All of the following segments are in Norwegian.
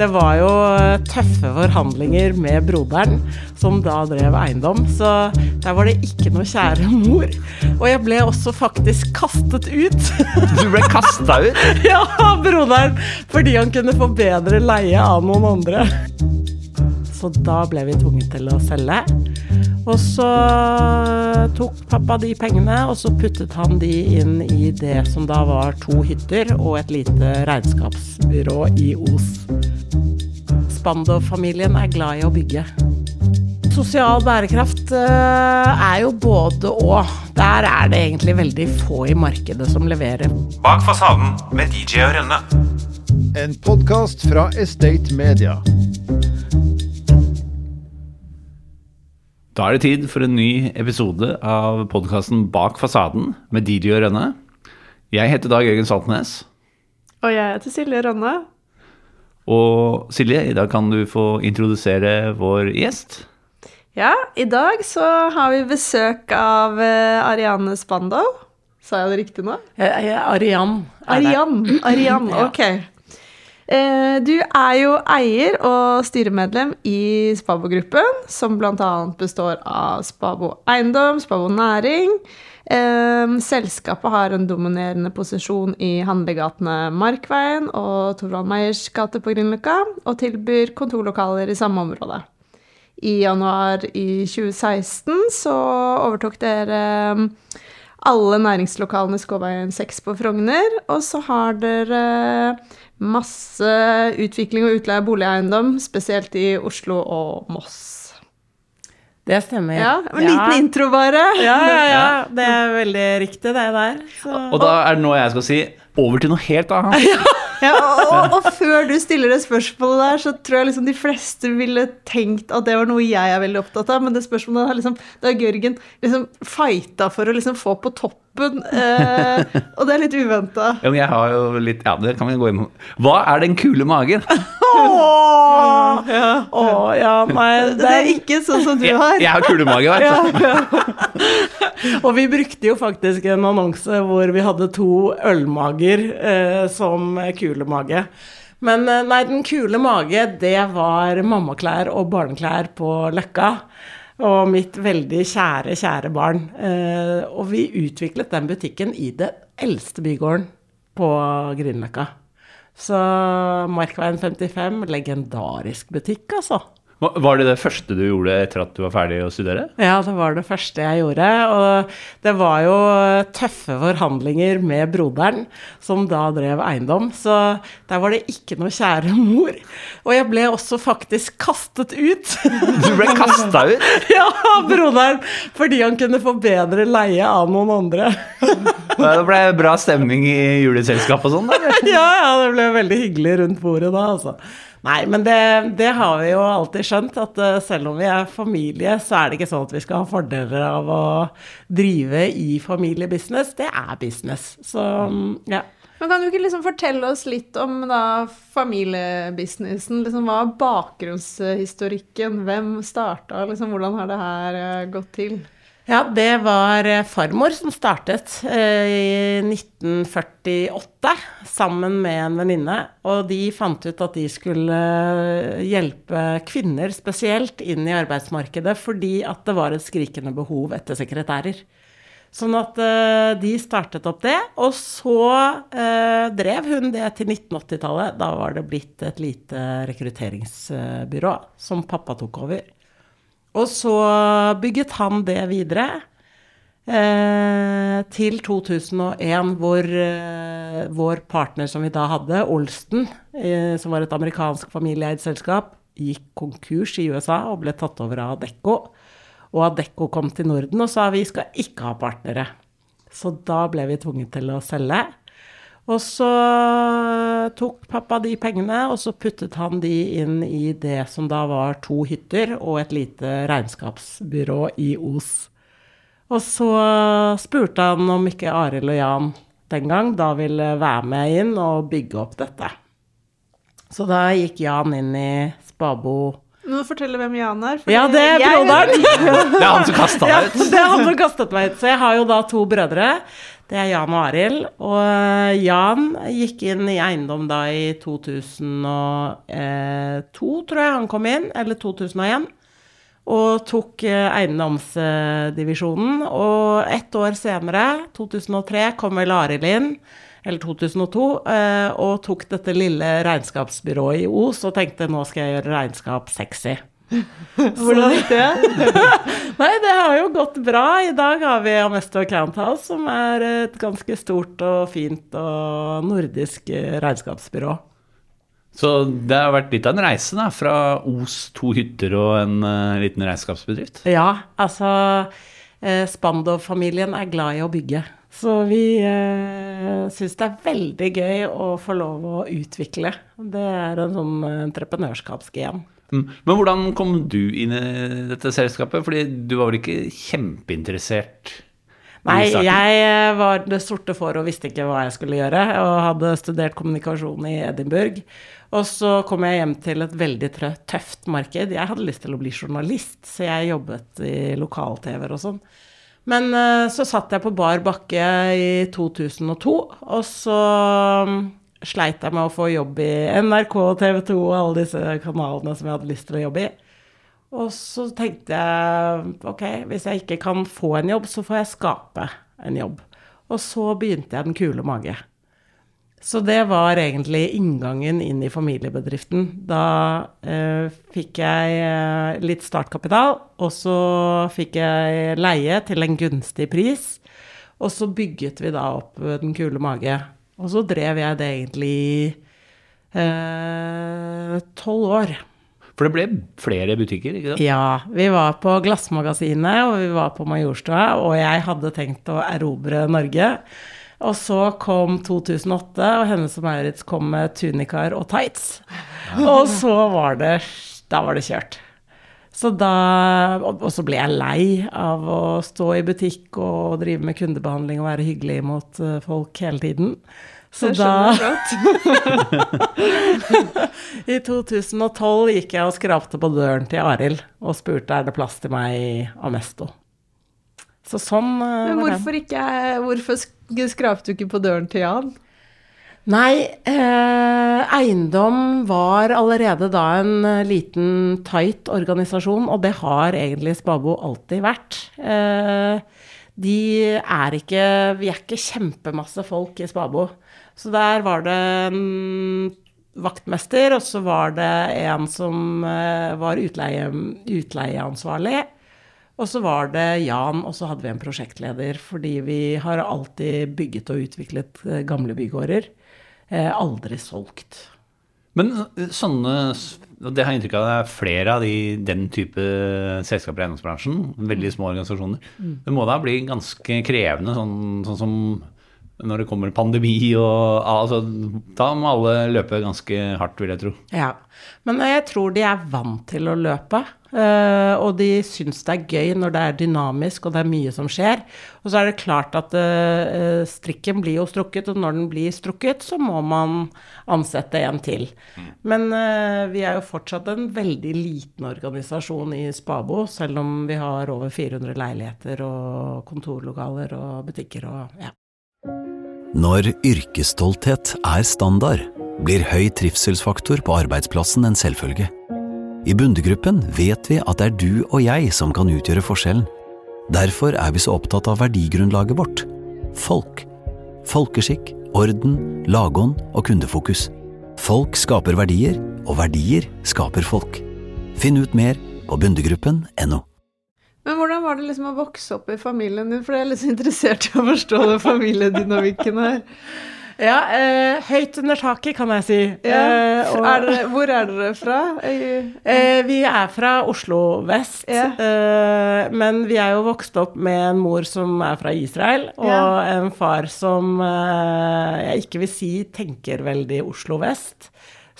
Det var jo tøffe forhandlinger med broderen, som da drev eiendom. Så der var det ikke noe kjære mor. Og jeg ble også faktisk kastet ut. Du ble kasta ut? ja, broderen. Fordi han kunne få bedre leie av noen andre. Så da ble vi tvunget til å selge. Og så tok pappa de pengene, og så puttet han de inn i det som da var to hytter og et lite regnskapsbyrå i Os. Spandov-familien er glad i å bygge. Sosial bærekraft eh, er jo både og. Der er det egentlig veldig få i markedet som leverer. Bak fasaden med DJ og Rønne. En podkast fra Estate Media. Da er det tid for en ny episode av podkasten Bak fasaden med Didi og Rønne. Jeg heter Dag Jørgen Saltnes. Og jeg heter Silje Rønne. Og Silje, i dag kan du få introdusere vår gjest. Ja, i dag så har vi besøk av eh, Ariane Spandau. Sa jeg det riktig nå? Arian. Arian. Arian, ok. Eh, Du er jo eier og styremedlem i Spabo-gruppen, som bl.a. består av Spabo Eiendom, Spabo Næring. Eh, Selskapet har en dominerende posisjon i handlegatene Markveien og Torvald Meyers gate på Grünerløkka, og tilbyr kontorlokaler i samme område. I januar i 2016 så overtok dere alle næringslokalene i Skåveien 6 på Frogner, og så har dere masse utvikling og utleie av boligeiendom, spesielt i Oslo og Moss. Det stemmer. Ja, En liten intro, bare. Ja, ja, ja. Det er veldig riktig, det der. Så. Og da er det noe jeg skal si over til noe helt annet. Ja, og, og, og før du stiller det spørsmålet der, så tror jeg liksom de fleste ville tenkt at det var noe jeg er veldig opptatt av, men det spørsmålet har liksom Da har Jørgen liksom fighta for å liksom få på toppen, eh, og det er litt uventa. Ja, men jeg har jo litt Ja, det kan vi gå inn på. Hva er den kule magen? Ja. Å, ja, nei, Det er ikke sånn som du har. jeg har kulemage, vet du. Og vi brukte jo faktisk en annonse hvor vi hadde to ølmager eh, som kulemage. Men eh, nei, den kule mage, det var mammaklær og barneklær på Løkka. Og mitt veldig kjære, kjære barn. Eh, og vi utviklet den butikken i det eldste bygården på Grünerløkka. Så Markveien 55, legendarisk butikk, altså. Var det det første du gjorde etter at du var ferdig å studere? Ja, det var det første jeg gjorde. Og det var jo tøffe forhandlinger med broderen, som da drev eiendom. Så der var det ikke noe kjære mor. Og jeg ble også faktisk kastet ut. Du ble kasta ut? ja, broderen. Fordi han kunne få bedre leie av noen andre. Det ble bra stemning i juleselskapet og sånn? da, ja, ja, det ble veldig hyggelig rundt bordet da, altså. Nei, men det, det har vi jo alltid skjønt, at eh, selv om vi er familie, så er det ikke sånn at vi skal ha fordeler av å drive i familiebusiness. Det er business. Så ja. Men kan du ikke liksom fortelle oss litt om da familiebusinessen? Liksom, hva er bakgrunnshistorikken? Hvem starta? Liksom, hvordan har det her eh, gått til? Ja, det var eh, farmor som startet eh, i 1948 sammen med en venninne. Og de fant ut at de skulle eh, hjelpe kvinner spesielt inn i arbeidsmarkedet fordi at det var et skrikende behov etter sekretærer. Sånn at de startet opp det, og så drev hun det til 1980-tallet. Da var det blitt et lite rekrutteringsbyrå som pappa tok over. Og så bygget han det videre eh, til 2001, hvor eh, vår partner som vi da hadde, Olsten, eh, som var et amerikansk familieeid selskap, gikk konkurs i USA og ble tatt over av Adecco. Og Adecco kom til Norden og sa vi skal ikke ha partnere. Så da ble vi tvunget til å selge. Og så tok pappa de pengene, og så puttet han de inn i det som da var to hytter og et lite regnskapsbyrå i Os. Og så spurte han om ikke Arild og Jan den gang da ville være med inn og bygge opp dette. Så da gikk Jan inn i Spabo. Du må fortelle hvem Jan er. Ja, det er broderen! Det er han som kasta Ja, deg ut. det er han som kastet meg ut. Så jeg har jo da to brødre. Det er Jan og Arild. Og eh, Jan gikk inn i eiendom da i 2002, tror jeg han kom inn. Eller 2001. Og tok eh, eiendomsdivisjonen. Og ett år senere, 2003, kom vel Arild inn. Eller 2002, eh, og tok dette lille regnskapsbyrået i Os og tenkte nå skal jeg gjøre regnskap sexy. Hvordan gikk det? Nei, det har jo gått bra. I dag har vi Amesto Account House, som er et ganske stort og fint og nordisk eh, regnskapsbyrå. Så det har vært litt av en reise, da. Fra Os, to hytter og en uh, liten regnskapsbedrift. Ja, altså eh, Spandov-familien er glad i å bygge. Så vi eh, syns det er veldig gøy å få lov å utvikle. Det er en sånn entreprenørskapsgen. Men hvordan kom du inn i dette selskapet? Fordi du var vel ikke kjempeinteressert? Nei, jeg eh, var det sorte får og visste ikke hva jeg skulle gjøre, og hadde studert kommunikasjon i Edinburgh. Og så kom jeg hjem til et veldig tøft marked. Jeg hadde lyst til å bli journalist, så jeg jobbet i lokal-TV-er og sånn. Men eh, så satt jeg på bar bakke i 2002, og så sleit jeg med å få jobb i NRK, TV 2 og alle disse kanalene som jeg hadde lyst til å jobbe i. Og så tenkte jeg ok, hvis jeg ikke kan få en jobb, så får jeg skape en jobb. Og så begynte jeg Den kule mage. Så det var egentlig inngangen inn i familiebedriften. Da eh, fikk jeg eh, litt startkapital, og så fikk jeg leie til en gunstig pris. Og så bygget vi da opp Den kule mage. Og så drev jeg det egentlig i tolv år. For det ble flere butikker, ikke sant? Ja, vi var på Glassmagasinet, og vi var på Majorstua, og jeg hadde tenkt å erobre Norge. Og så kom 2008, og Hennes og Maurits kom med tunikaer og tights. Og så var det Da var det kjørt. Så da Og så ble jeg lei av å stå i butikk og drive med kundebehandling og være hyggelig mot eh, folk hele tiden. Så da. I 2012 gikk jeg og skrapte på døren til Arild og spurte er det plass til meg i Amesto. Så sånn eh, Men hvorfor ikke Hvorfor skrapte du ikke på døren til Jan? Nei, eh, eiendom var allerede da en eh, liten, tight organisasjon, og det har egentlig Spabo alltid vært. Eh, de er ikke Vi er ikke kjempemasse folk i Spabo. Så der var det en vaktmester, og så var det en som eh, var utleie, utleieansvarlig. Og så var det Jan, og så hadde vi en prosjektleder, fordi vi har alltid bygget og utviklet gamle bygårder. Eh, aldri solgt. Men eh, sånne og Det har jeg inntrykk av det er flere av de, den type selskaper i eiendomsbransjen. Veldig små organisasjoner. Det må da bli ganske krevende, sånn, sånn som når det kommer pandemi og altså, Da må alle løpe ganske hardt, vil jeg tro. Ja. Men jeg tror de er vant til å løpe. eh, og de syns det er gøy når det er dynamisk og det er mye som skjer. Og så er det klart at eh, strikken blir jo strukket, og når den blir strukket, så må man ansette en til. Men eh, vi er jo fortsatt en veldig liten organisasjon i Spabo, selv om vi har over 400 leiligheter og kontorlokaler og butikker og ja. Når yrkesstolthet er standard, blir høy trivselsfaktor på arbeidsplassen en selvfølge. I Bundegruppen vet vi at det er du og jeg som kan utgjøre forskjellen. Derfor er vi så opptatt av verdigrunnlaget vårt folk. Folkeskikk, orden, lagånd og kundefokus. Folk skaper verdier, og verdier skaper folk. Finn ut mer på bundegruppen.no. Men hvordan var det liksom å vokse opp i familien din? For jeg er litt interessert i å forstå den familiedynamikken her. Ja, eh, høyt under taket, kan jeg si. Ja. Eh, og- er dere, hvor er dere fra? Eh, vi er fra Oslo vest, Ja. eh, men vi er jo vokst opp med en mor som er fra Israel, og Ja. en far som eh, jeg ikke vil si tenker veldig Oslo vest.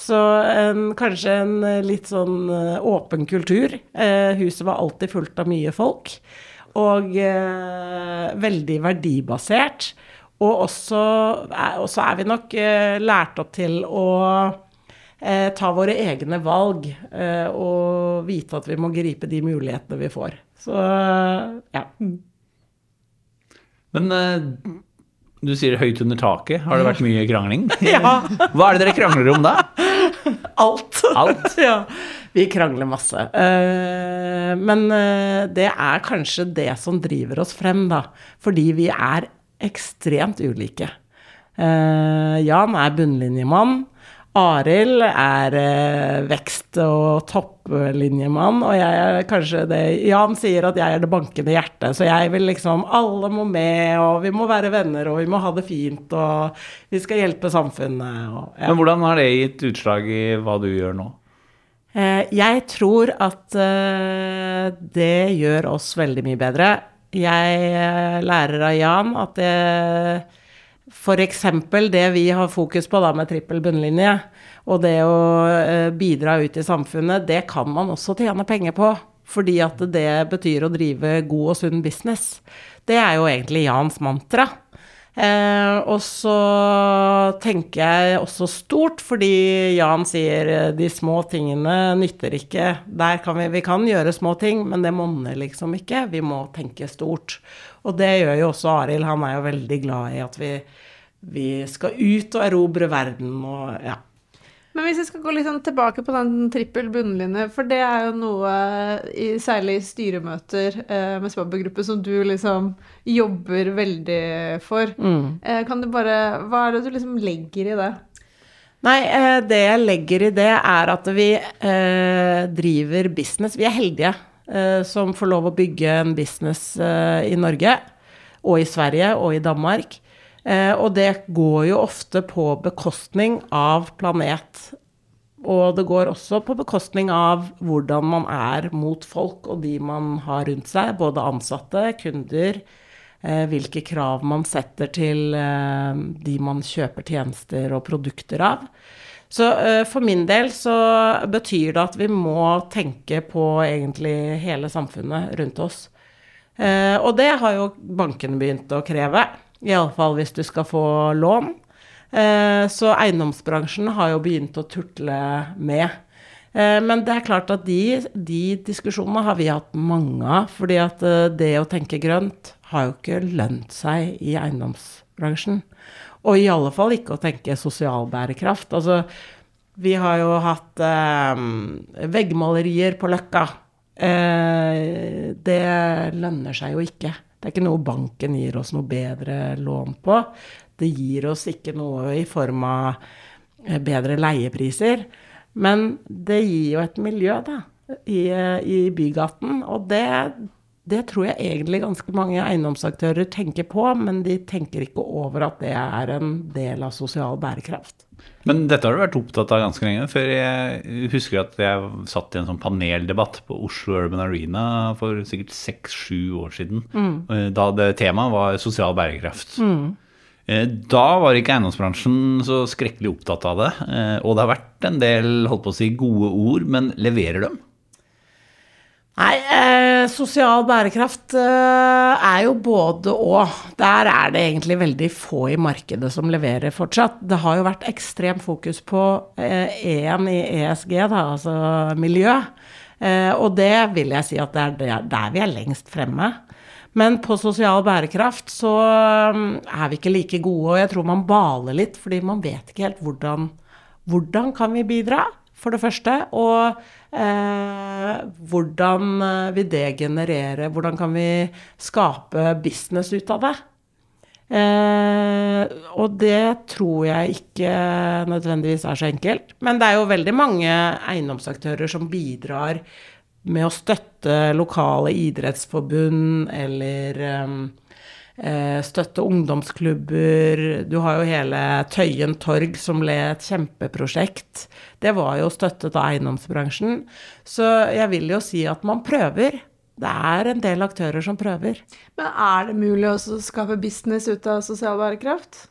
Så en, kanskje en eh, litt sånn eh, åpen kultur. Eh, huset var alltid fullt av mye folk, og eh, veldig verdibasert. Og så er vi nok eh, lært opp til å ta våre egne valg og vite at vi må gripe de mulighetene vi får. Så ja. Men eh, Du sier høyt under taket. Har det vært mye krangling? Ja. Hva er det dere krangler om da? Alt. Alt? ja. Vi krangler masse. Eh, men eh, det er kanskje det som driver oss frem, da. Fordi vi er ekstremt ulike. Eh, Jan er bunnlinjemann. Arild er eh, vekst- og topplinjemann, og jeg er kanskje det Jan sier at jeg er det bankende hjertet, så jeg vil liksom Alle må med, og vi må være venner, og vi må ha det fint, og vi skal hjelpe samfunnet, og ja. Men hvordan har det gitt utslag i hva du gjør nå? Eh, Jeg tror at eh, det gjør oss veldig mye bedre. Jeg lærer av Jan at det F.eks. det vi har fokus på da med trippel bunnlinje, og det å eh, bidra ut i samfunnet, det kan man også tjene penger på. Fordi at det betyr å drive god og sunn business. Det er jo egentlig Jans mantra. Eh, og så tenker jeg også stort, fordi Jan sier eh, de små tingene nytter ikke. Der kan vi, vi kan gjøre små ting, men det monner liksom ikke. Vi må tenke stort. Og det gjør jo også Arild. Han er jo veldig glad i at vi, vi skal ut og erobre verden og ja. Men hvis vi skal gå litt sånn tilbake på den trippel bunnlinje, for det er jo noe, i, særlig i styremøter eh, med Spabbe-gruppe, som du liksom jobber veldig for. Eh, kan du bare Hva er det du liksom legger i det? Nei, eh, det jeg legger i det, er at vi eh, driver business. Vi er heldige eh, som får lov å bygge en business eh, i Norge, og i Sverige og i Danmark. Eh, og det går jo ofte på bekostning av planet. Og det går også på bekostning av hvordan man er mot folk og de man har rundt seg, både ansatte, kunder, eh, hvilke krav man setter til eh, de man kjøper tjenester og produkter av. Så for min del så betyr det at vi må tenke på egentlig hele samfunnet rundt oss. Og det har jo bankene begynt å kreve, iallfall hvis du skal få lån. Eh, så eiendomsbransjen har jo begynt å turtle med. Eh, men det er klart at de, de diskusjonene har vi hatt mange av. fordi at eh, det å tenke grønt har jo ikke lønt seg i eiendomsbransjen. Og i alle fall ikke å tenke sosial bærekraft. Altså, vi har jo hatt eh, veggmalerier på Løkka. Eh, det lønner seg jo ikke. Det er ikke noe banken gir oss noe bedre lån på. Det gir oss ikke noe i form av eh, bedre leiepriser. Men det gir jo et miljø, da, i, i bygaten. Og det, det tror jeg egentlig ganske mange eiendomsaktører tenker på, men de tenker ikke over at det er en del av sosial bærekraft. Men dette har du vært opptatt av ganske lenge. For jeg husker at jeg satt i en sånn paneldebatt på Oslo Urban Arena for sikkert seks-sju år siden. Mm. Da det temaet var sosial bærekraft. Mm. Da var ikke eiendomsbransjen så skrekkelig opptatt av det. eh, Og det har vært en del holdt på å si, gode ord, men leverer dem? Nei, eh, sosial bærekraft eh, er jo både og. Der er det egentlig veldig få i markedet som leverer fortsatt. Det har jo vært ekstremt fokus på eh, E-en i ESG, da, altså miljø. Eh, og det vil jeg si at det er der, vi er lengst fremme. Men på sosial bærekraft så mm, er vi ikke like gode, og jeg tror man baler litt, fordi man vet ikke helt hvordan hvordan kan vi bidra, for det første? Og eh, hvordan eh, vil det generere Hvordan kan vi skape business ut av det? Eh, og det tror jeg ikke nødvendigvis er så enkelt. Men det er jo veldig mange eiendomsaktører som bidrar med å støtte lokale idrettsforbund eller eh, eh, støtte ungdomsklubber. Du har jo hele Tøyen torg som ble et kjempeprosjekt. Det var jo støttet av eiendomsbransjen. Så jeg vil jo si at man prøver. Det er en del aktører som prøver. Men er det mulig å skape business ut av sosial bærekraft?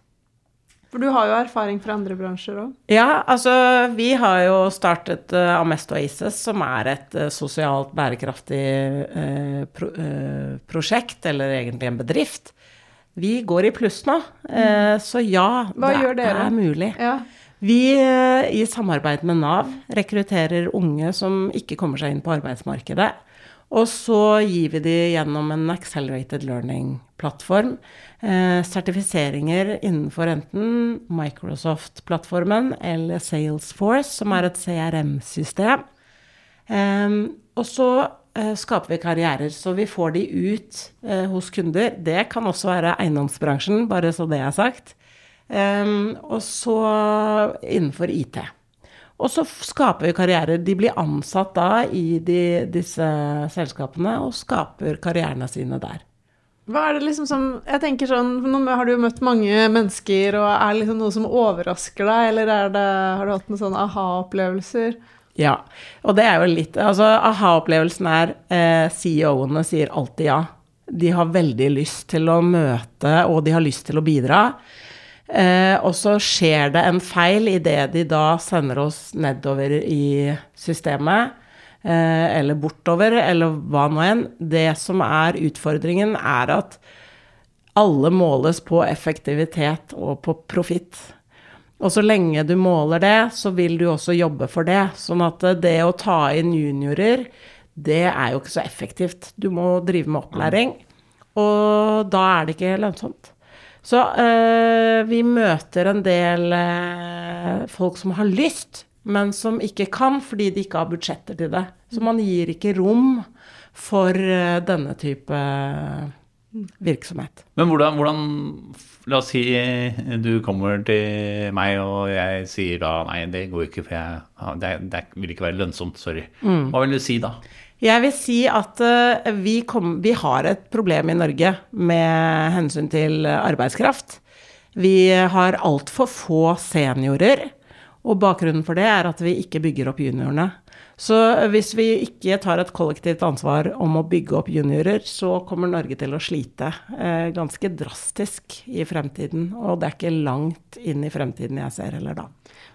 For du har jo erfaring fra andre bransjer òg. Ja, altså vi har jo startet uh, Amesto Aces, som er et uh, sosialt bærekraftig uh, pro prosjekt, eller egentlig en bedrift. Vi går i pluss nå, uh, så ja, Hva det er mulig. Ja. Vi uh, i samarbeid med Nav rekrutterer unge som ikke kommer seg inn på arbeidsmarkedet. Og så gir vi de gjennom en accelerated learning-plattform eh, sertifiseringer innenfor enten Microsoft-plattformen eller Salesforce, som er et CRM-system. Eh, og så eh, skaper vi karrierer, så vi får de ut eh, hos kunder. Det kan også være eiendomsbransjen, bare så det er sagt. Eh, og så innenfor IT. Og så skaper vi karrierer. De blir ansatt da i de, disse selskapene og skaper karrierene sine der. Hva er det liksom som Jeg tenker sånn Nå har du jo møtt mange mennesker, og er det liksom noe som overrasker deg, eller er det, har du hatt noen sånne aha-opplevelser? Ja, og det er jo litt Altså, aha-opplevelsen er eh, CEO-ene sier alltid ja. De har veldig lyst til å møte, og de har lyst til å bidra. Eh, og så skjer det en feil idet de da sender oss nedover i systemet, eh, eller bortover, eller hva nå enn. Det som er utfordringen, er at alle måles på effektivitet og på profitt. Og så lenge du måler det, så vil du også jobbe for det. Sånn at det å ta inn juniorer, det er jo ikke så effektivt. Du må drive med opplæring, og da er det ikke lønnsomt. Så øh, vi møter en del øh, folk som har lyst, men som ikke kan fordi de ikke har budsjetter til det. Så man gir ikke rom for øh, denne type virksomhet. Men hvordan, hvordan La oss si du kommer til meg, og jeg sier da nei, det går ikke, for jeg, det, det vil ikke være lønnsomt. Sorry. Hva vil du si da? Jeg vil si at uh, vi, kom, vi, har et problem i Norge med hensyn til arbeidskraft. Vi har altfor få seniorer, og bakgrunnen for det er at vi ikke bygger opp juniorene. Så hvis vi ikke tar et kollektivt ansvar om å bygge opp juniorer, så kommer Norge til å slite eh, ganske drastisk i fremtiden. Og det er ikke langt inn i fremtiden jeg ser heller da.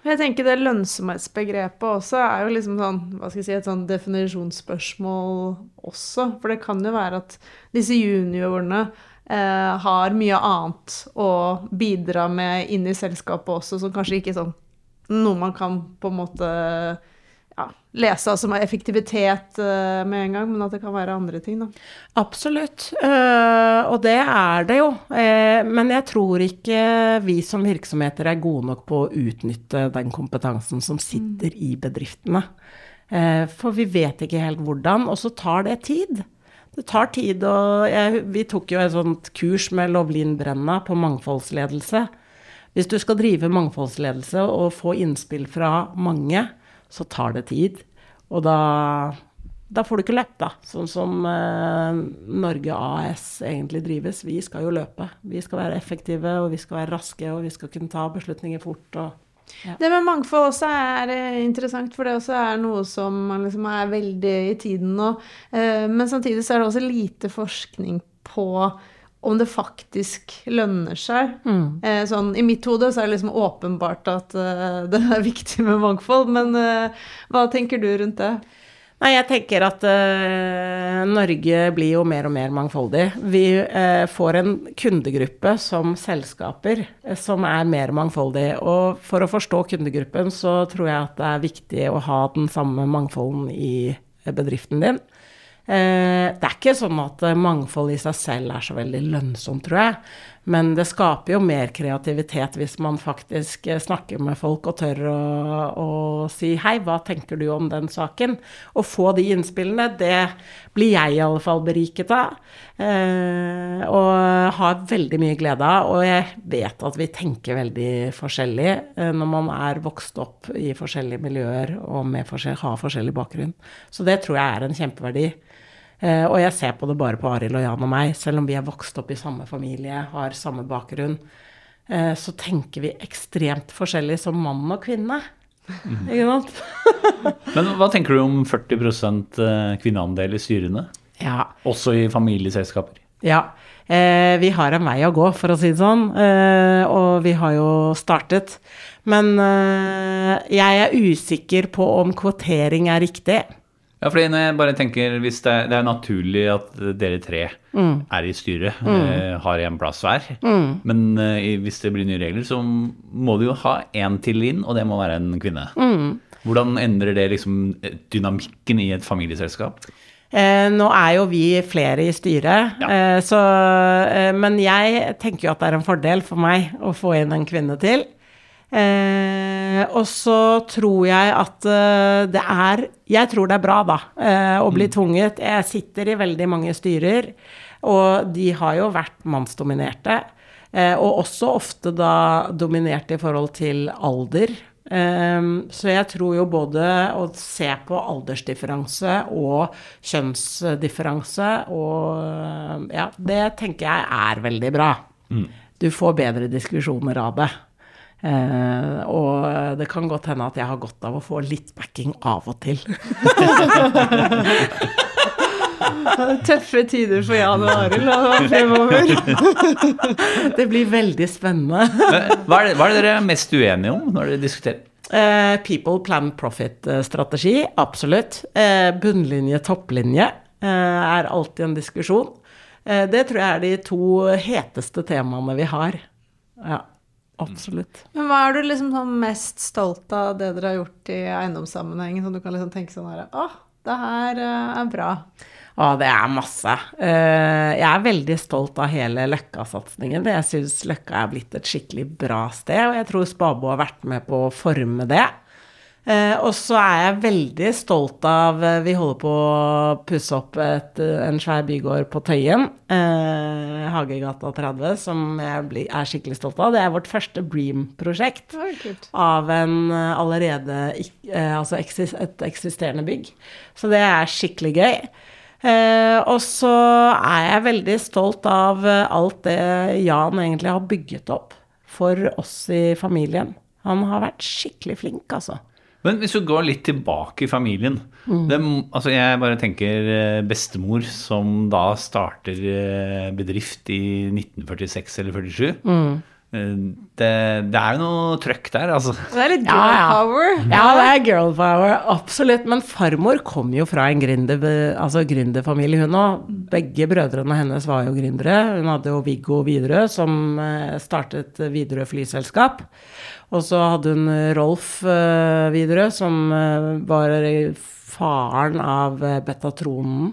Jeg tenker det lønnsomhetsbegrepet også er jo liksom sånn, hva skal jeg si, et sånn definisjonsspørsmål også. For det kan jo være at disse juniorene eh, har mye annet å bidra med inn i selskapet også, som kanskje ikke sånn noe man kan på en måte ja, lese altså med effektivitet uh, med en gang, men at det kan være andre ting, da. Absolutt, uh, og det er det jo. Uh, men jeg tror ikke vi som virksomheter er gode nok på å utnytte den kompetansen som sitter mm. i bedriftene. for vi vet ikke helt hvordan, og så tar det tid. Det tar tid, og jeg, vi tok jo et sånt kurs med Lovlin Brenna på mangfoldsledelse. Hvis du skal drive mangfoldsledelse og få innspill fra mange, så tar det tid. Og da, da får du ikke løpt, da. Sånn som eh, Norge AS egentlig drives. Vi skal jo løpe. Vi skal være effektive, og vi skal være raske, og vi skal kunne ta beslutninger fort. og ja. Det med mangfold også er eh, interessant, for det også er noe som liksom er veldig i tiden nå. Eh, men samtidig så er det også lite forskning på om det faktisk lønner seg. Mm. Eh, sånn, I mitt hode så er det liksom åpenbart at uh, det er viktig med mangfold, men uh, hva tenker du rundt det? Nei, jeg tenker at uh, Norge blir jo mer og mer mangfoldig. Vi får en kundegruppe som selskaper som er mer mangfoldig. Og for å forstå kundegruppen så tror jeg at det er viktig å ha den samme mangfolden i bedriften din. Eh, det er ikke sånn at eh, mangfold i seg selv er så veldig lønnsomt, tror jeg. Men det skaper jo mer kreativitet hvis man faktisk eh, snakker med folk og tør å, å si 'hei, hva tenker du om den saken?' Å få de innspillene, det blir jeg i alle fall beriket av. Eh, og har veldig mye glede av. Og jeg vet at vi tenker veldig forskjellig eh, når man er vokst opp i forskjellige miljøer og forskjell, har forskjellig bakgrunn. Så det tror jeg er en kjempeverdi. Eh, og jeg ser på det bare på Arild og Jan og meg, selv om vi er vokst opp i samme familie, har samme bakgrunn. Eh, så tenker vi ekstremt forskjellig som mann og kvinne. Mm. Ikke sant? Men hva tenker du om 40 eh, kvinneandel i styrene? Ja. Også i familieselskaper? Ja. Eh, vi har en vei å gå, for å si det sånn. Eh, og vi har jo startet. Men eh, jeg er usikker på om kvotering er riktig. Ja, fordi når jeg bare tenker, hvis det er, det er naturlig at dere tre mm. er i styret, mm. eh, har en plass hver. Mm. Men eh, hvis det blir nye regler, så må du jo ha én til inn, og det må være en kvinne. Mm. Hvordan endrer det liksom dynamikken i et familieselskap? Eh, nå er jo vi flere i styret, eh, så, eh, men jeg tenker jo at det er en fordel for meg å få inn en kvinne til. Eh, og så tror jeg at eh, det er Jeg tror det er bra, da, eh, å bli tvunget. Jeg sitter i veldig mange styrer, og de har jo vært mannsdominerte. Eh, og også ofte da dominert i forhold til alder. Eh, så jeg tror jo både å se på aldersdifferanse og kjønnsdifferanse og eh, Ja, det tenker jeg er veldig bra. Du får bedre diskusjoner av det. Eh, og det kan godt hende at jeg har godt av å få litt backing av og til. Tøffe tider for Jan og Arild fremover. Det blir veldig spennende. Hva er, det, hva er det dere er mest uenige om når dere diskuterer? Eh, people plan profit-strategi, absolutt. Eh, bunnlinje, topplinje eh, er alltid en diskusjon. Eh, det tror jeg er de to heteste temaene vi har. Ja, absolutt. Men hva er du liksom sånn mest stolt av det dere har gjort i eiendomssammenheng? Sånn du kan liksom tenke sånn her Å, det her eh, er bra. Å, det er masse. Eh, jeg er veldig stolt av hele Løkka-satsingen. Jeg syns Løkka er blitt et skikkelig bra sted, og jeg tror Spabo har vært med på å forme det. Eh, og så er jeg veldig stolt av eh, Vi holder på å pusse opp et, en svær bygård på Tøyen. Eh, Hagegata 30, som jeg er skikkelig stolt av. Det er vårt første Bream-prosjekt av en eh, allerede eh, Altså et eksisterende bygg. Så det er skikkelig gøy. Eh, og så er jeg veldig stolt av eh, alt det Jan egentlig har bygget opp for oss i familien. Han har vært skikkelig flink, altså. Men hvis du går litt tilbake i familien det, altså Jeg bare tenker eh, bestemor som da starter eh, bedrift i 1946 eller 47. Mm. Det, det er jo noe trøkk der, altså. Det er litt girl ja. power. Ja, det er girl power, absolutt. Men farmor kom jo fra en gründerfamilie, altså gründerfamilie, hun òg. Begge brødrene hennes var jo gründere. Hun hadde jo Viggo Widerøe, som eh, startet Widerøe flyselskap. Og så hadde hun Rolf uh, Widerøe, som uh, var faren av eh, Betatronen.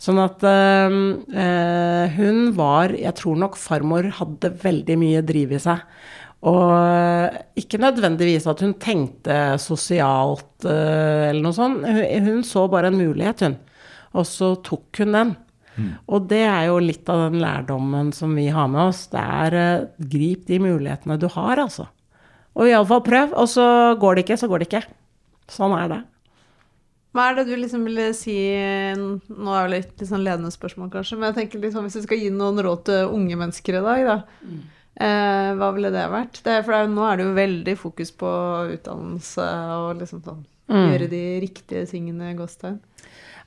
Sånn at eh, eh, hun var Jeg tror nok farmor hadde veldig mye driv i seg. Og eh, ikke nødvendigvis at hun tenkte sosialt eh, eller noe sånt. Hun, hun så bare en mulighet, hun. Og så tok hun den. Og det er jo litt av den lærdommen som vi har med oss. Det er eh, grip de mulighetene du har, altså. Og iallfall prøv. Og så går det ikke, så går det ikke. Sånn er det. Hva er det du liksom ville si Nå er det litt, litt sånn ledende spørsmål, kanskje, men jeg tenker liksom, hvis du skal gi noen råd til unge mennesker i dag, da. Eh, hva ville det vært? Det, er- for det er, nå er det jo veldig fokus på utdannelse og liksom sånn Gjøre de riktige tingene gåstein.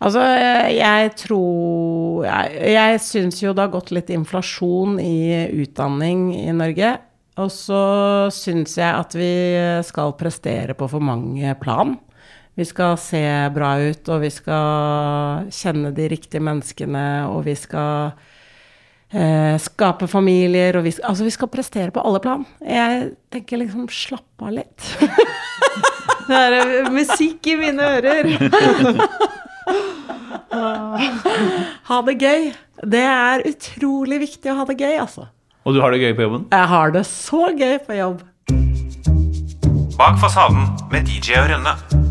Altså, jeg tror Jeg, jeg syns jo det har gått litt inflasjon i utdanning i Norge. Og så syns jeg at vi skal prestere på for mange plan. Vi skal se bra ut, og vi skal kjenne de riktige menneskene, og vi skal eh, skape familier, og vi, skal- altså vi skal prestere på alle plan. Jeg tenker liksom slapp av litt. Det er eh, musikk i mine ører. Ha det gøy. Det er utrolig viktig å ha det gøy, altså. Og du har det gøy på jobben? Jeg har det så gøy på jobb. Bak fasaden med DJ og Rønne.